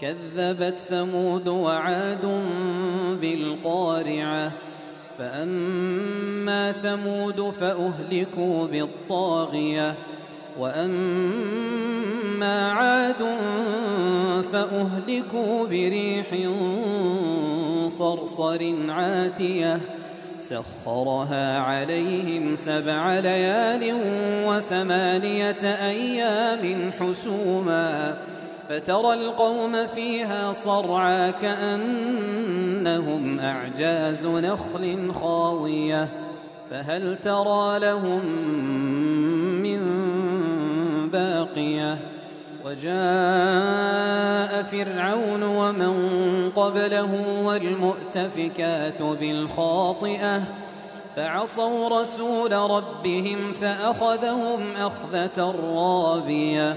كذبت ثمود وعاد بالقارعة فأما ثمود فأهلكوا بالطاغية وأما عاد فأهلكوا بريح صرصر عاتية سخرها عليهم سبع ليال وثمانية أيام حسوماً فترى القوم فيها صرعى كأنهم أعجاز نخل خاوية فهل ترى لهم من باقية وجاء فرعون ومن قبله والمؤتفكات بالخاطئة فعصوا رسول ربهم فأخذهم أخذة رابية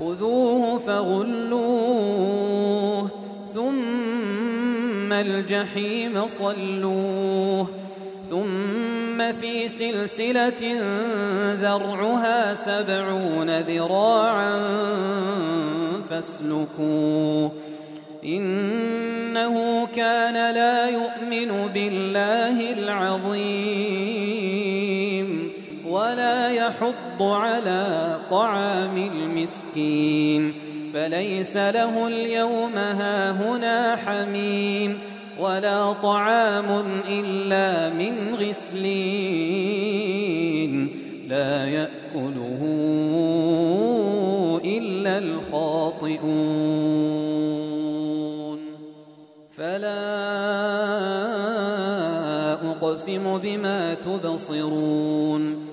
خذوه فغلوه ثم الجحيم صلوه ثم في سلسلة ذرعها سبعون ذراعا فاسلكوه إنه كان لا يؤمن بالله العظيم على طعام المسكين فليس له اليوم هاهنا حميم ولا طعام إلا من غسلين لا يأكله إلا الخاطئون. فلا أقسم بما تبصرون.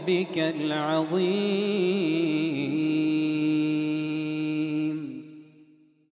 ربك العظيم.